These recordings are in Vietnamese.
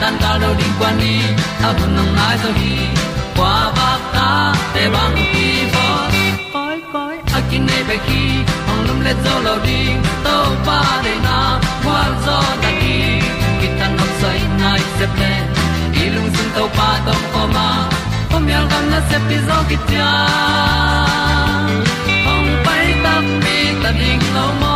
tan cao do đi qua đi, ta bu nang mai zo gi qua ba ta te bang ki bo koi koi a kin nei be ki ong lum le zo lo di to pa de na kwa zo ta ki ki tan nok sai nai se ple lung sun to pa tom ko ma. Pom yal gam na se pi zo ki tia ong pai ta mi ta ding lo mo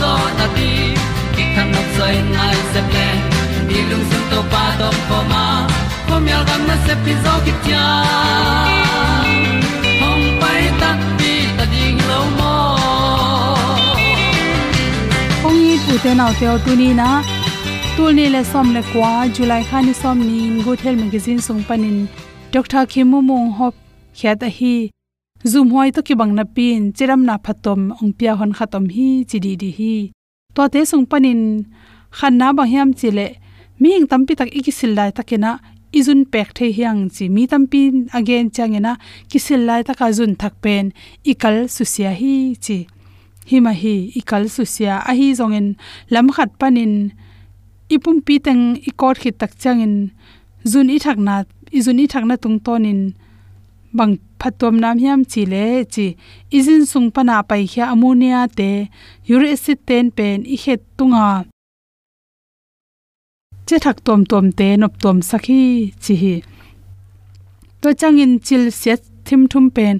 zo na ti ki kan nok sai nai se ple ni lung sun to pa to pa ma. Ko mi al gam na se pi zo ki tia hom pai ta ti ta ding lo mo ong ni pu te nau te tu ni na tu ni le som le kwa july khani som ni good health magazine sung panin dr khimu mong hop khyat hi zoom hoi to ki bang na pin, chiram na phatom, ong pia hon khatom hi, chidi di hi. To te sung panin, khan na ba hiam chile ming tampi tak ikisil lai takena, izun pek the hiang chi. Mi tampi again changena, kisil lai taka zun thak pen, ikal susia hi chi. Hima hi, ikal susia. A hi zongen lam khat panin, ipum pi teng ikot khit tak changin. Zun i thakna izun i thakna tung tonin. Bang phatom nam hiam chi le chi izin sung pana pai khya ammonia te uric acid ten pen i het tunga che thak tom tom te nop tom sakhi chi hi to changin chil set thim thum pen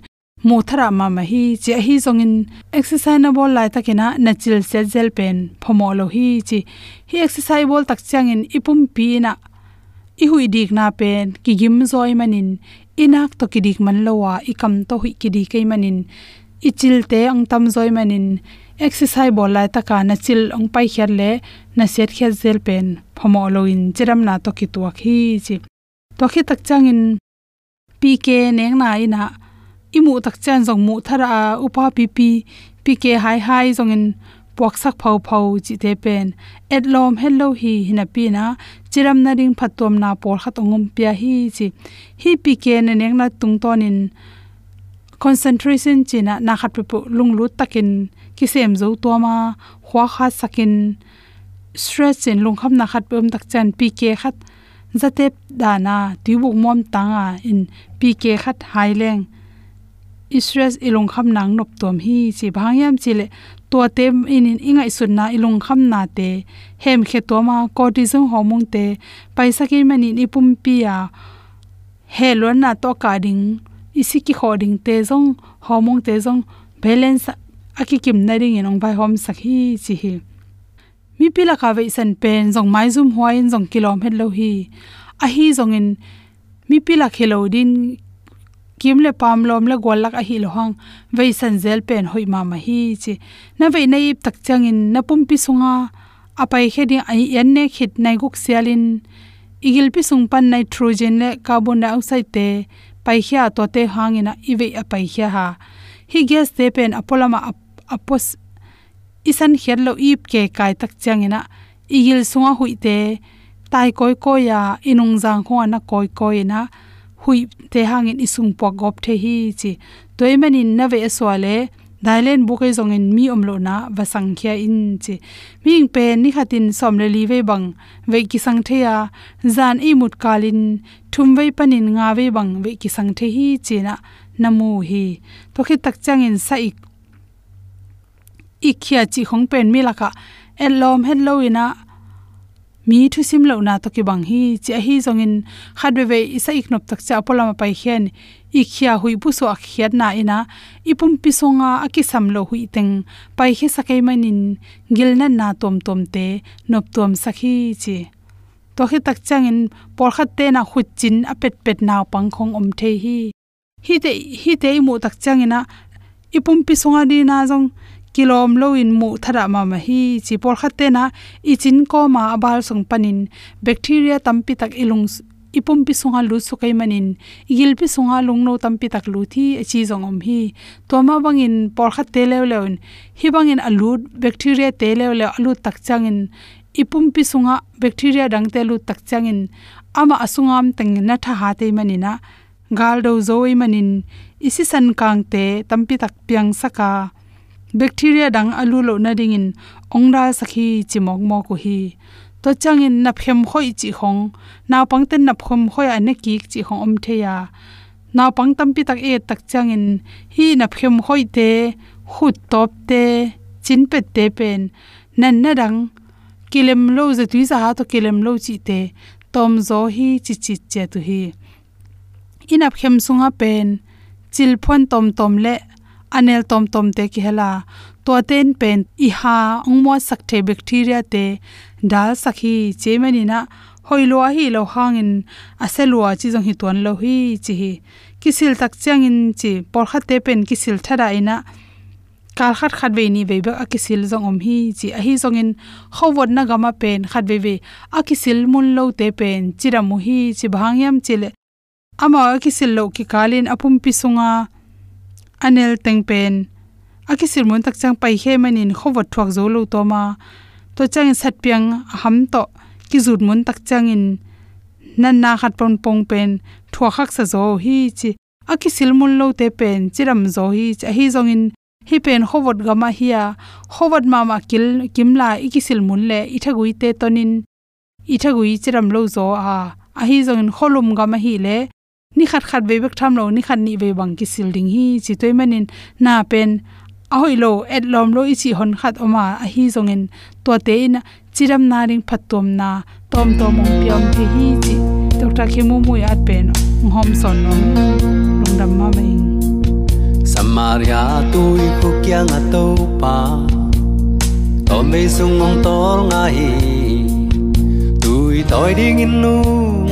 mu thara ma ma hi chi hi zongin exercise na bol lai takena na chil set zel pen phomo lo hi chi hi exercise bol tak changin ipum pi na i hui dik na pen ki gim zoi manin inak to kidik man lowa ikam to hui ki di manin. Ichil te ang tam zoi manin. Exercise bol lai taka na chil ong pai khyar le, na set khyar zel pen. Phomo loin chiram na to ki tuak hi chi. To khi tak changin pk neng na ina. Imu tak chan jong mu thara upa pp pk hai hai jong in puak sak phau phau chi te pen. Et lom hello hi hina pi na, chiram na ring phatom na por khat ongum pia hi chi. Hi pk ne neng na tung tonin concentration china na khat pu lung lu takin ki sem zo to ma khwa kha sakin stress in lung kham na khat pum tak chan pk khat zatep dana tibuk mom tanga in pk khat haileng stress ilung kham nang nop tom hi chi bhangyam chile to te in ingai sunna ilung kham na te. Hem khe to ma cortisol hormone te. Paisa ki mani ni pum pia. Helon na to ka ding. Isi ki khoding te jong hormone te jong balance aki kim na ring inong bai hom sakhi chi hi. Mi pila ka ve san pen jong mai zum huain jong kilom het lo hi. A hi jong in mi pila khelo din kim le pam lom le gol lak a hi lo hang ve san zel pen hoi ma ma hi chi. Na ve nei tak chang in na pum pi sunga apai khedi ai yan ne khit nai guk sialin igil pi sung pan nitrogen le carbon dioxide te. Pai khia to te hangina ive a pai khia ha. Hi gas te pen apolama apos isan khiat lo ip ke kai tak changina igil sunga huite tai koi ko ya inung jang kho na koi koi na hui te hangin isung po gop the hi chi. Toimanin na ve swale dailen bukai zong in mi omlo na va khia in chi. Ming pe ni khatin somle li ve bang, ve ki sang the ya. Zan i mut kalin thum ve panin nga ve bang, ve ki sang the hi chi na namu hi. To khi tak chang in sa ik ikhia chi khong pen mi laka elom hello ina mi thu sim lo na to ki bang hi, chi hi zong in khat be ve isa iknop tak cha polama pai hian i khia hui bu so akhiat na ina. Ipum pi songa akisam lo hui teng. Pai he sakai manin gilna na tom tom te, nop tom sakhi chi. To khi tak chang in por khat te na khut chin a pet pet na pang khong om the hi. Hi te hi te mu tak chang ina. Ipum pi songa di na jong kilom lo in mu thara ma ma hi chi por khatte na i chin ko ma abal sung panin. Bacteria tampi tak ilung ipum pi sunga lu su kai manin. Igil pi sunga lung no tampi tak lu thi chi jong om hi. To ma bangin por khat te lew lewn hi bangin alu bacteria te lew lew alu tak changin. Ipum pi sunga bacteria dang te lu tak changin. Ama asungam teng na tha ha te manina. Gal do zoi manin. Isi san kang te tampi tak piang saka bacteria dang alu lo na ding in ongra sakhi chimok mo ko hi. To changin na phem khoi chi khong. Na pangten na phom khoi ane ki chi khong om the ya. Na pang tam pi tak e tak changin hi na phem khoi te, khut top te, chin pe te pen. Nan na dang, kilem lo ze tu za ha to kilem lo chi te, tom zo hi chi chi che tu hi. Inap khem sunga pen, chil phon tom tom le anel tom tom te ki hela. To ten pen i ha ongmo sakte bacteria te dal sakhi chemani na hoilo hi lo hangin aselwa chi jong hi ton lo hi chi hi kisil tak changin chi por kha te pen kisil thara ina kal khat khat ve ni ve ba akisil jong om hi chi a hi jong in khowot na gama pen khat ve ve akisil mun lo te pen chira mu hi chi bhangyam chile ama akisil lo ki kalin apum pisunga anel tengpen. Akisir mun tak chang pai he manin khowat thuak zo lo to ma. To chang sat piang ham to ki zut mun tak chang in nan na khat pon pong pen thua khak sa zo hi chi. Akisil mun lo te pen chiram zo hi cha hi zong in hi pen khowat gama hiya khowat ma ma kil kimla ikisil mun le ithagui te tonin ithagui chiram lo zo a. A hi zong in kholum gama hi le ni khat khat ve bek tham lo ni khat ni ve bang ki sil ding hi chi toy manin na pen. A hoi lo, et lom lo ichi hon khat oma, a hi zongin to te in, chiram na ring phatom na, tom tom mong piam te hi chi. Dr khimu mu at pen hom son nom lung dam ma mai samaria tôi khu kyang a to pa. To me sung ong tor nga tôi đi ding nu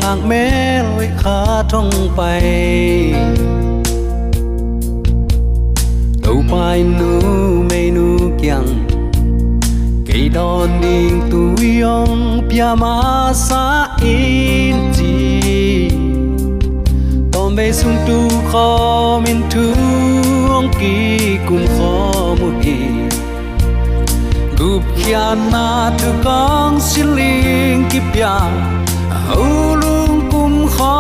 ngang me lối khá thong bay. Đâu pai nu me nu kyang cây đòn đình tu yong pia ma sa in chi. Tom be sung tu kho min tu ong ki kum kho mu hi gup kia na tu kong siling ki pia hầu kum kho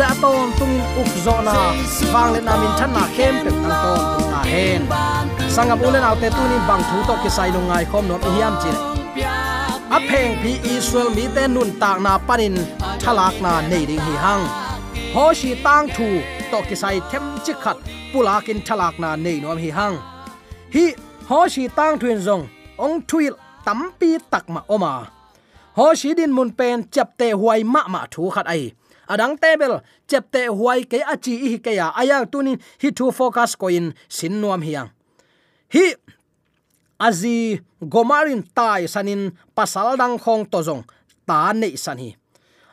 tura atom tungin uk zo na wang le namin than na khem pe tang to ta hen sangam ulen autte tuni bang thu to ki sai lo ngai khom no hiam chi a pheng pi israel mi te nun tak na panin thalak na nei ding hi hang ho shi tang thu to ki sai them chi khat pulakin thalak na nei nom hi hang hi ho shi tang thuyền zong ong thuil tampi takma oma ho shi din mun pen chapte huai ma ma thu khat ai adang tebel chepte huai ke achi hi ke ya. Aya tunin hi thu focus coin sin nuam hiang hi azi gomarin tai sanin pasal dang khong tozong ta nei san hi.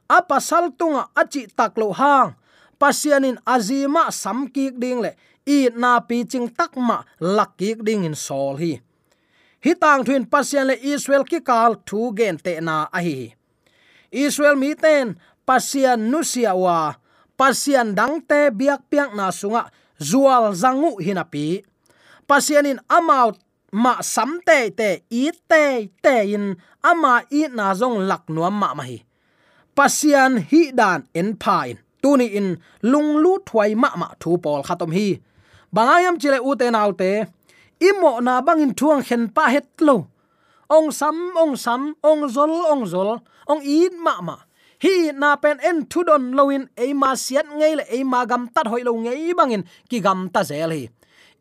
A pasal tunga achi taklo hang pasianin azima samkik ding le. I na pi ching takma lakik ding in sol hi. Hi tang thuyền pasian le israel ki kal thu gen te na a hi. Israel mi ten pasian nusia wa. Pasian dang te biak piak na sunga. Zual zangu hinapi pasianin amau ma sam te te i te te in. Ama i na zong lak nuam ma ma hi. Pasian hi dan en pain tuni in. Lung lu thwai ma ma thu pol khatom hi. Bangayam chile u te naute imo na bangin thuang khen pa het lo. Ong sam ong sam, ong zol ong zol. Ong i ma ma hi, na pen en thudon loin e ma siat ngei le e ma gam tat hoi lo ngei bangin, ki gam ta zel hi.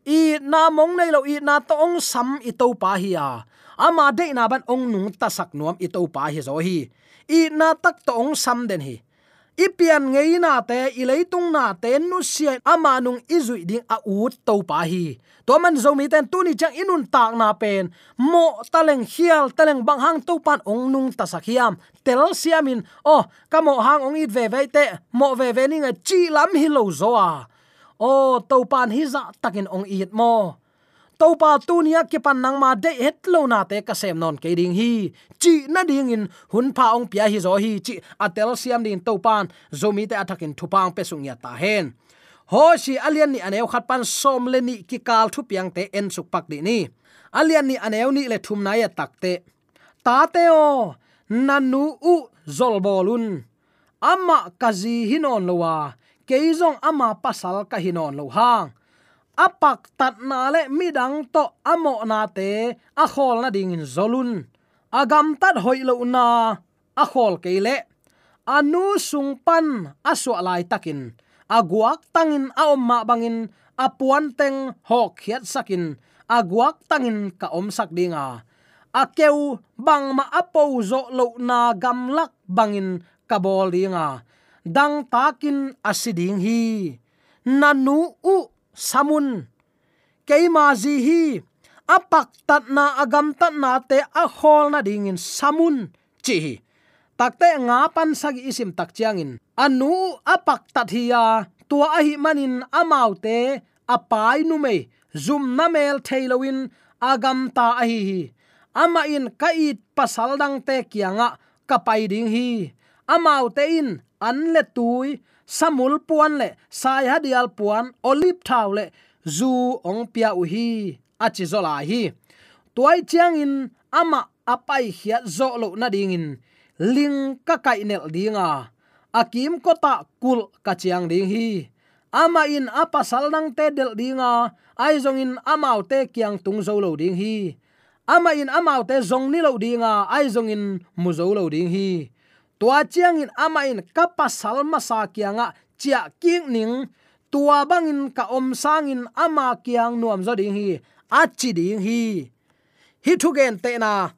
I na mong nei lo, i na to ong sam i to pa hi a. Ama de na ban ong nung ta sak nuam i to pa hi zo hi. I na tak to ong sam den hi ipian ngeina te ileitung na te, nu sia ama nung izui ding a ut to pa hi. To man zo mi ten tu ni chang inun tak na pen. Mo, taleng hial, taleng bang hang to pan ong nung ta sakhiam tel siamin oh kamo hang ong it ve ve te, mo ve ve ni nga chi lam hi lo zo a. O to pan hi za takin ong it mo topa tunia tu pan nang ma de het lo na te ka sem non ke ding hi. Chi na ding in hun pa ong pia hi zo hi. Chi atel siam din topan zomi te athakin thupang pesung ya ta hen. Ho si alian ni aneu khat pan som le ni ki kal thu piang te en suk pak di ni. Alian ni aneu ni le thum na ya tak te. Ta te o nanu u zol bolun. Ama kazi hinon lowa keizong ama pasal ka hinon lo hang apak tat na le midang to amo na te, a khol na ding in zolun. Agam tat hoi lo na, a khol ke le. Anu sung pan aswa lai takin. Aguak tangin a omma bangin apuan teng hok khiat sakin. Aguak tangin ka om sak dinga. Akeu bang ma apo zo lo na gam lak bangin kabol dinga. Dang takin asiding hi. Nanu u samun keima zi hi, apak tat na agam tat na te a na ding in samun chi takte nga pan sagi isim tak chiangin. Anu apak tat hi ya, tua a hi manin amau te apai nu me zum na mel thailowin agam ta a hi hi. Ama in kait pasal dang te kianga kapai ding hi. Amau te in an le tui samul puan le, sai hadial puan, olip thau le zu ong pia u hi, achi zola hi. Tuai chiang in, ama apai hiat zo lo na ding in, ling ka kai nel dinga akim kota kul ka chiang ding hi, ama in apa salnang te del dinga ai zong in amau te kyang tung zo lo ding hi, ama in amau te zong ni lo dinga ai zong in mu zo lo ding hi tua chiang in ama in kapa salma sa kianga chia king ning. Tua bangin ka om sangin ama kiang nuam zo ding hi, achi ding hi. Hi thu gen te na.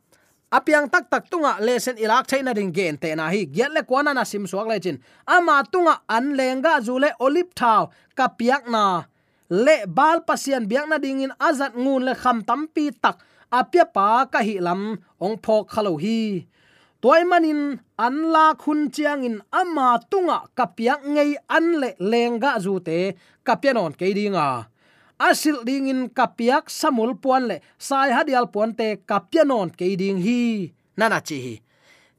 Apiang tak tak tunga lesen ilak thaina ding gen te na hi. Gyat le kwana na sim suak le chin. Ama tunga an lenga zule olip thau ka piak na. Le bal pasian biak na ding in azat ngun le kham tampi tak. Apya pa ka hi lam ong phok khalo hi toy manin an la khun chiang in ama tunga kapiak ngei an le lenga zu te kapianon ke dinga asil ding in kapiak samul puan le sai hadial puan te kapianon ke ding hi. Nana chi hi.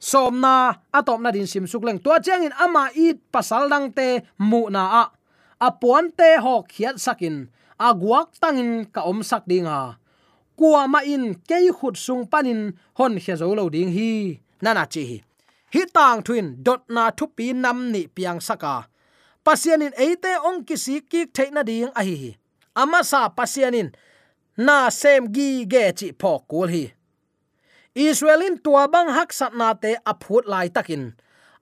Somna atop na din sim sukleng to chiang in ama it pasal dang te mu na a. Apuan te hok khiat sakin aguak tangin ka om sak dinga kuama in kei khut sung panin hon khe zo lo ding hi nana chi hi. Hi tang twin dot na thu pi nam ni piang saka pasianin eite ong kisi ki theina ding a hi ama sa pasianin na sem gi ge chi pho kul hi. Israelin tua bang hak sat na te aphut lai takin.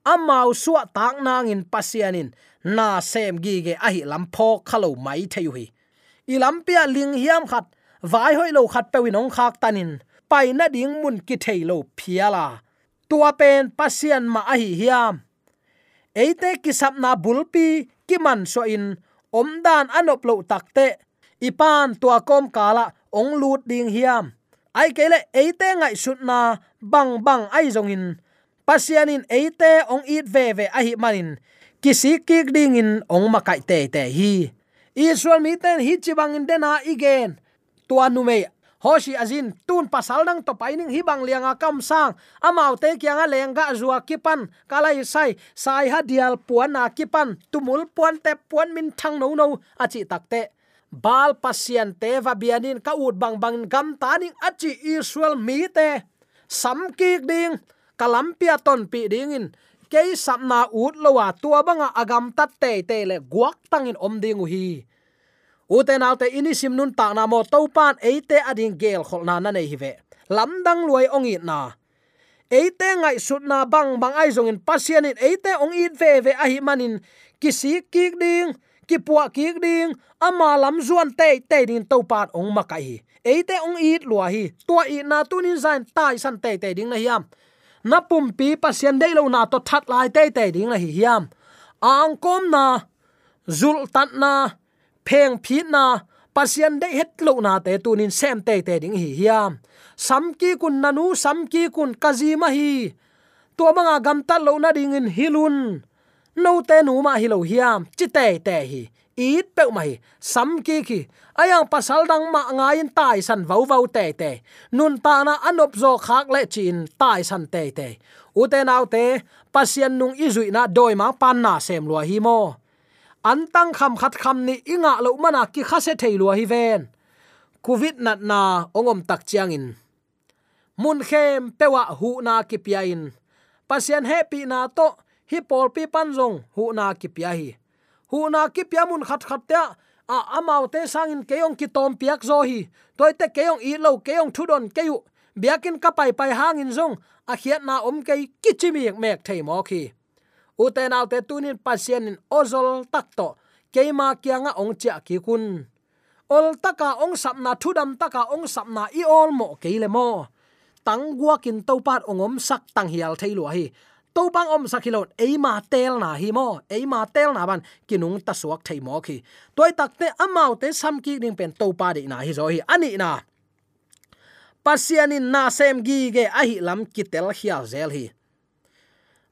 Amau suwa tak nangin pasianin na sem gi ge a hi lam pho khalo mai theu hi. Ilam pia ling hiam khat, vai hoi lo khat pewin ong khak tanin. Pai na ding mun ki thailo phiala tua pen pasian ma a hi hiam. Eite kisap na bulpi kiman so in omdan anop lo takte ipan tua kom kala ong lut ding hiam. Ai kele eite ngai sut na bang bang ai jong in pasianin eite ong it ve ve a hi manin. Kisi kik ding in ong makai te te hi. Israel mi ten hi chibang in dena igen. Tua nu me hoshi azin tun pasal nang to paining hibang lianga kam sang. Amau te kyanga lenga zua kipan kala sai sai ha dial puan na kipan tumul puan te puan min thang no no achi takte bal pasian te va bianin ka ut bang bang gam taning achi israel mi te. Sam ki ding kalampia ton pi ding in. Ke samna ut lowa tua banga agam tat te te le guak tangin om ding hi uten alte ini sim nun ta na mo to pan eite ading gel khol na na nei hi ve. Lam luai ong i na. Eite ngai sut na bang bang ai zong in pasian in eite ong i ve ve a hi manin kisi kik ding ki puwa kik ding, ama lam zuan te te ding to pan ong ma kai hi. Eite ong i lua hi, tua i na tunin zain tai san te te ding na hiam na pum pi pasian dei lo na to that lai te te ding na hi hiam ang kom na, zul tat na pheng phi na pasian de het lo na te tunin sem te te ding hi hiam samki kun nanu, samki kun kazima hi. To manga gamta lo na ding in hilun. No te nu ma hi lo hiam chi te te hi. It pe mai sam ki ki, ayang pasal dang ma ngain tai san vau vau te te. Nun ta na anop zo khak le chin tai san te te. U te nau te, pasien nung izui na doi ma pan na sem lo hi mo an tang kham khat kham ni inga lo mana ki khase thei lua hi ven. Covid nat na ongom tak chiang in. Mun khem pewa hu na ki pia in. Pasien happy na to hi pol pi pan jong hu na ki pia hi. Hu na ki pia mun khat khat ta a amau te sangin keong ki tom piak zo hi. Toy te keong i lo keong thudon keyu. Biakin ka pai pai hangin zong, a khiat na om kei kichimi mek thei mo khi uten alte tunin pasien in ozol takto, keima kianga ong cha ki kun ol taka ong sapna thudam taka ong sapna i ol mo keile mo. Tang gua kin to pat ongom sak tang hial thailo hi to bang om sakhilon eima tel na hi mo, eima tel na ban, kinung ta suak thei mo khi. Toy takte amau te sam ki ding pen to pa de na hi zo hi, ani na. Pasianin na sem gi ge a hi lam kitel hial zel hi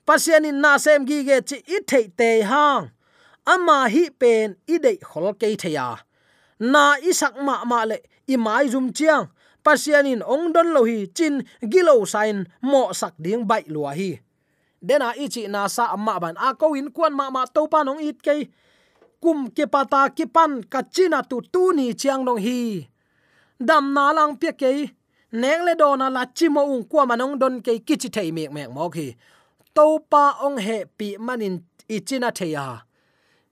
pasian in na sem gi ge chi i thei te hang. Ama hi pen i de khol ke theya na i sak ma ma le i mai zum chiang. Pasian in ong don lo hi chin gilo sign mo sak ding bai lua hi. Dena ichi na sa amma ban a ko in kwan ma ma to pa nong it ke kum ke pata ki pan ka china tu tu ni chiang dong hi. Dam na lang pe ke neng le do na la chi mo ung kwa manong don ke kichi thei mek mek mo khi topa ong he pi manin ichina theya.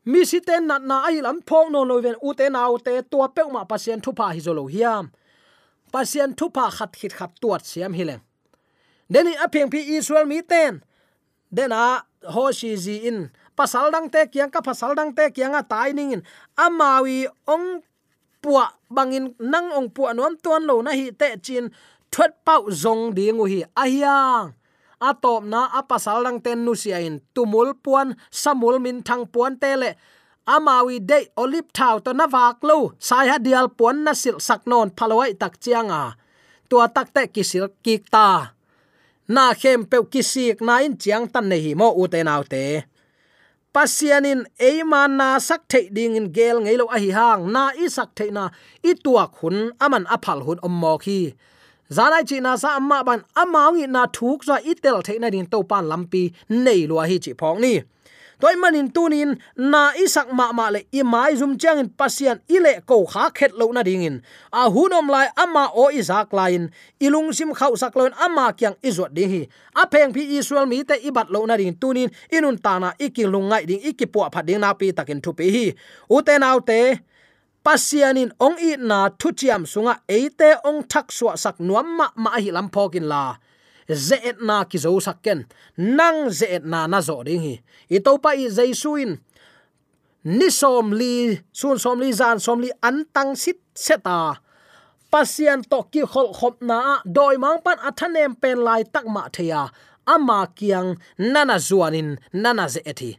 Mi si ten na na ai lam phong no no ven u te nau te tua pe ma pasien thu pa hi zo lo hiam. Pasien thu pa khat khit khat tuat siam hileng deni apeng pi israel mi ten. Dena ho shi ji in. Pasal dang te kyang ka pasal dang te kyang a tai ning in. Amawi ong puwa bangin nang ong puwa nuam tuan lo na hi te chin thwet pau zong ding hi ahiang atop na apasal lang ten nu sia in. Tumul puan, samul min thang puan tele amawi de olip thau to na wak lo. Sai ha dial puan na sil sak non phaloi tak chianga tua tak te kisil kik ta. Na khem pe kisik na in chiang tan nei mo u te nau te. Pasianin eiman na sak thei ding in gel ngei lo a hi hang. Na i sak thei na i tuak hun aman aphal hun ommo khi zanai chi na sa amma ban amawngi na thuk zo itel the na din to pan lampi nei lua hi chi phong ni. Toy manin tunin na isak ma ma le i mai zum chang in pasian ile ko kha khet lo na ding in a hunom lai ama o izak lain ilung sim khau sak loin ama kyang izot ding hi. A peng phi israel mi te ibat lo na ding tunin inun ta na ikilung ngai ding ikipo phat ding na pi takin thu pi hi. U te nau te pasianin ong i na thu chiam sunga eite ong thak suwa sak nuam ma ma hi lam phokin la. Zeet na ki zo sakken nang zeet na na zo ding hi. I to pa i jaisuin ni som li, sun som li zan som li, an tang sit seta. Pasian to ki khol khop na, doi mang pan athanem pen lai tak ma theya. Ama kiang nana zuanin, nana zeeti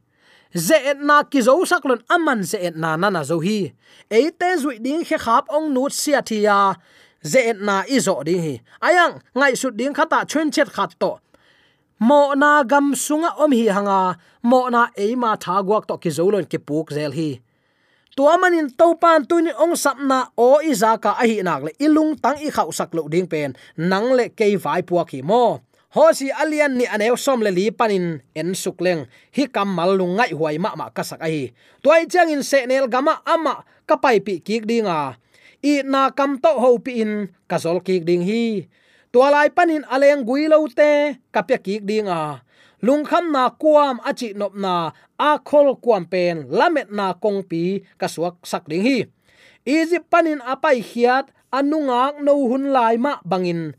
ze et na ki zo sak lon aman ze et na na na zo hi. E te zui ding khe khap ong nut sia thia ze et na i zo ding hi. Ayang ngai su ding khata chuen chet khat to mo na gam sunga om hi hanga mo na e ma tha guak to ki zo lon ki puk zel hi. Tua manin to pan tu ni ong sap na o i za ka a hi nak le ilung tang i khau sak lo ding pen nang le ke vai puak hi mo hosi alian ni anew som le li panin en sukleng hi kam mal lu ngai huai ma ma kasak ai. Toy chang in se nel gama ama kapai pi kik dinga. I na kam to ho pi in kazol kik ding hi. Tualai panin aleng guilo te kapya kik dinga. Lung kham na kuam achi nop na a khol kuam pen lamet na kong pi kasuak sak ding hi. Egypt panin apai hiat anungak no hun lai ma bangin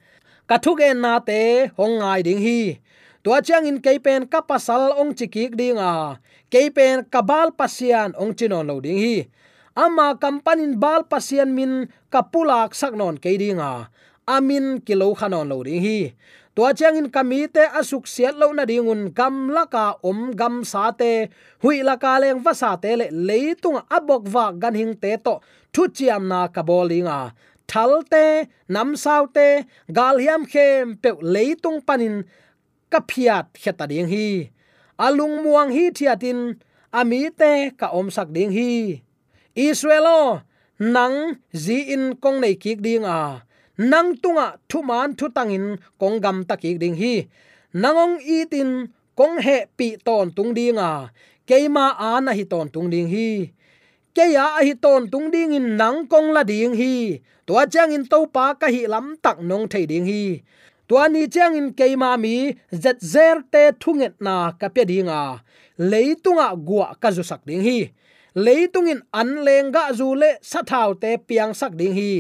kathuk en na te, hong ngai ding hi. Tua chang in keipen ka pasal ong chikik ding a. Keipen kabal pasian ong chinon lo ding hi. Ama kampanin bal pasian min kapulak saknon ke ding a. Amin kilo khanon lo ding hi. Tua chang in kamite asuk siat lo na dingun gam laka om gam sa te, hui laka leng va sa te le leitung abok wa gan hing te to, thu chiam na kabolinga thalte nam saute gal hiam khem pe leitung panin kaphiat kheta ding hi. Alung muang hi thiatin ami te ka om sak ding hi. Israelo nang zi in kong nei kik ding a. Nang tunga thu man thu tangin kong gam ta ki ding hi. Nangong itin kong he pi ton tung ding a. Keima ana hi ton tung ding hi ke ya a hi ton tung ding in nang kong la ding hi. Tua chang in to pa ka hi lam tak nong thei ding hi. Tua ni chang in ke ma mi, zet zer te thunget na ka pe ding a. Leitunga gua ka zu sak ding hi. Leitungin an lenga zu le sa thau te piang sak ding hi.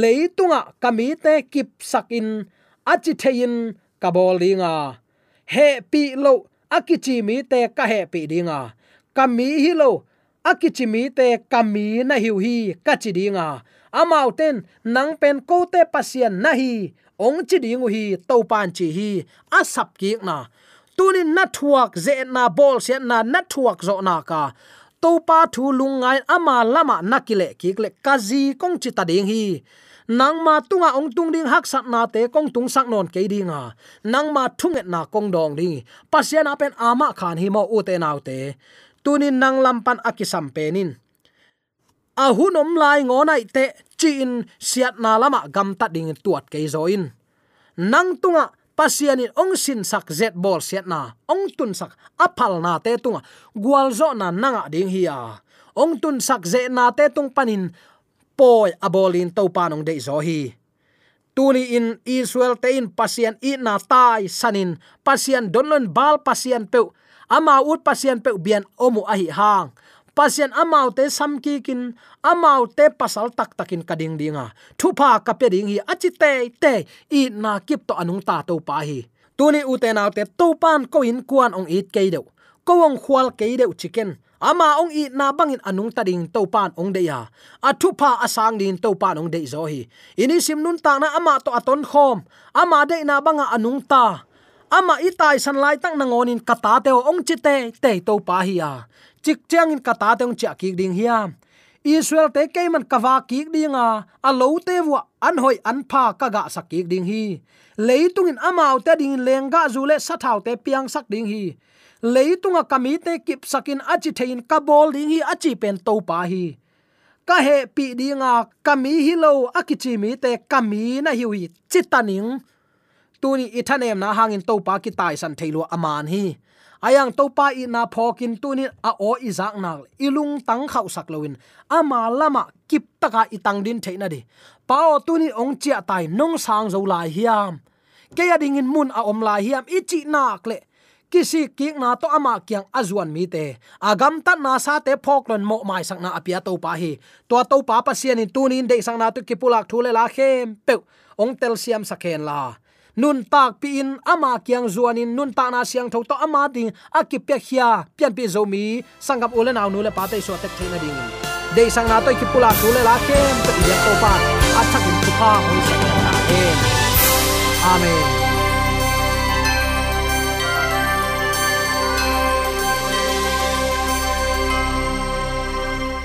Leitunga kami te kip sakin achi thein kabol dinga he pi lo akichi mi te ka he pi dinga kami hi lo akichimi te kami na hiu hi kachidinga amau ten nang pen ko te pasien na hi ong chidingu hi to pan chi hi asap ki na tunin na thuak ze na bol se na na thuak zo na ka to pa thu lungai ama lama nakile kikle kazi kong chita ding hi nang ma tunga ong tung ding hak sat na te kong tung sak non ke dinga nang ma thunget na kong dong ding pasian apen ama khan hi mo u te nau te tunin nang lampan akisam penin ahunom hunom lai ngonai te chin siat na lama gam ta ding tuat ke zoin nang tunga, pasianin ong sin sak zet bol siat na, ong tun sak apal na te tunga. Gwal zo na nanga ding hia ong tun sak ze na te tung panin, poi abolin to panong de zo hi. Tuni in israel te in pasian i na tai sanin, pasian donlon bal pasian pe ama ut pasian pe bian omu ahi hang. Pasian amau te samki kin amau te pasal tak takin kading dinga. Thupa kape ding hi, achi te te i na kip to anung ta to pa hi. Tuni uten te to pan ko in kuan ong it ke deu. Ko ong khwal ke deu chicken. Ama ong i na bangin anung ta ding to pan ong de ya. A thupa asang din to pan ong de zo hi. Ini sim nun ta na ama to aton khom. Ama de na banga anung ta ama itai san lai tak na ngonin kata te ong chi te te to pa hi ya chik chang in kata te ong cha ki ding hiya israel te ke man kawa ki dinga a lo te wa an hoi an pha ka ga sak ki ding hi. Leitung in amau te ding lenga zule sa thau te piang sak ding hi. Leitunga kami te kip sakin achi thein ka bol ding hi achi pen to pa hi. Ka he pi dinga kami hi lo akichi mi te kami na hiwi chitaning tuni ithanem na hangin topa ki tai san theilu aman hi ayang topa i na phokin tuni a o izak nak ilung tang khau sak loin ama lama kip taka itang din theina di pao tuni ong chia tai nong sang zo lai hiam ke ya ding in mun a om lai hiam ichi nak le kisi kik na to ama kyang azuan mi te agam ta na sa te phoklon mo mai sang na apia to pa hi to to pa pa sian in tunin de sang na tu kipulak thule la khem pe ong tel siam sakhen la nun tak pi in ama kyang zuanin, nun ta na siang tho to ama ding akipya khia pian pi zomi sangam ule naw nu le pa te so tek theina ding. De sang na to ki pula le la kem, pe ya to pa athak in tu pa, hoi sa na amen.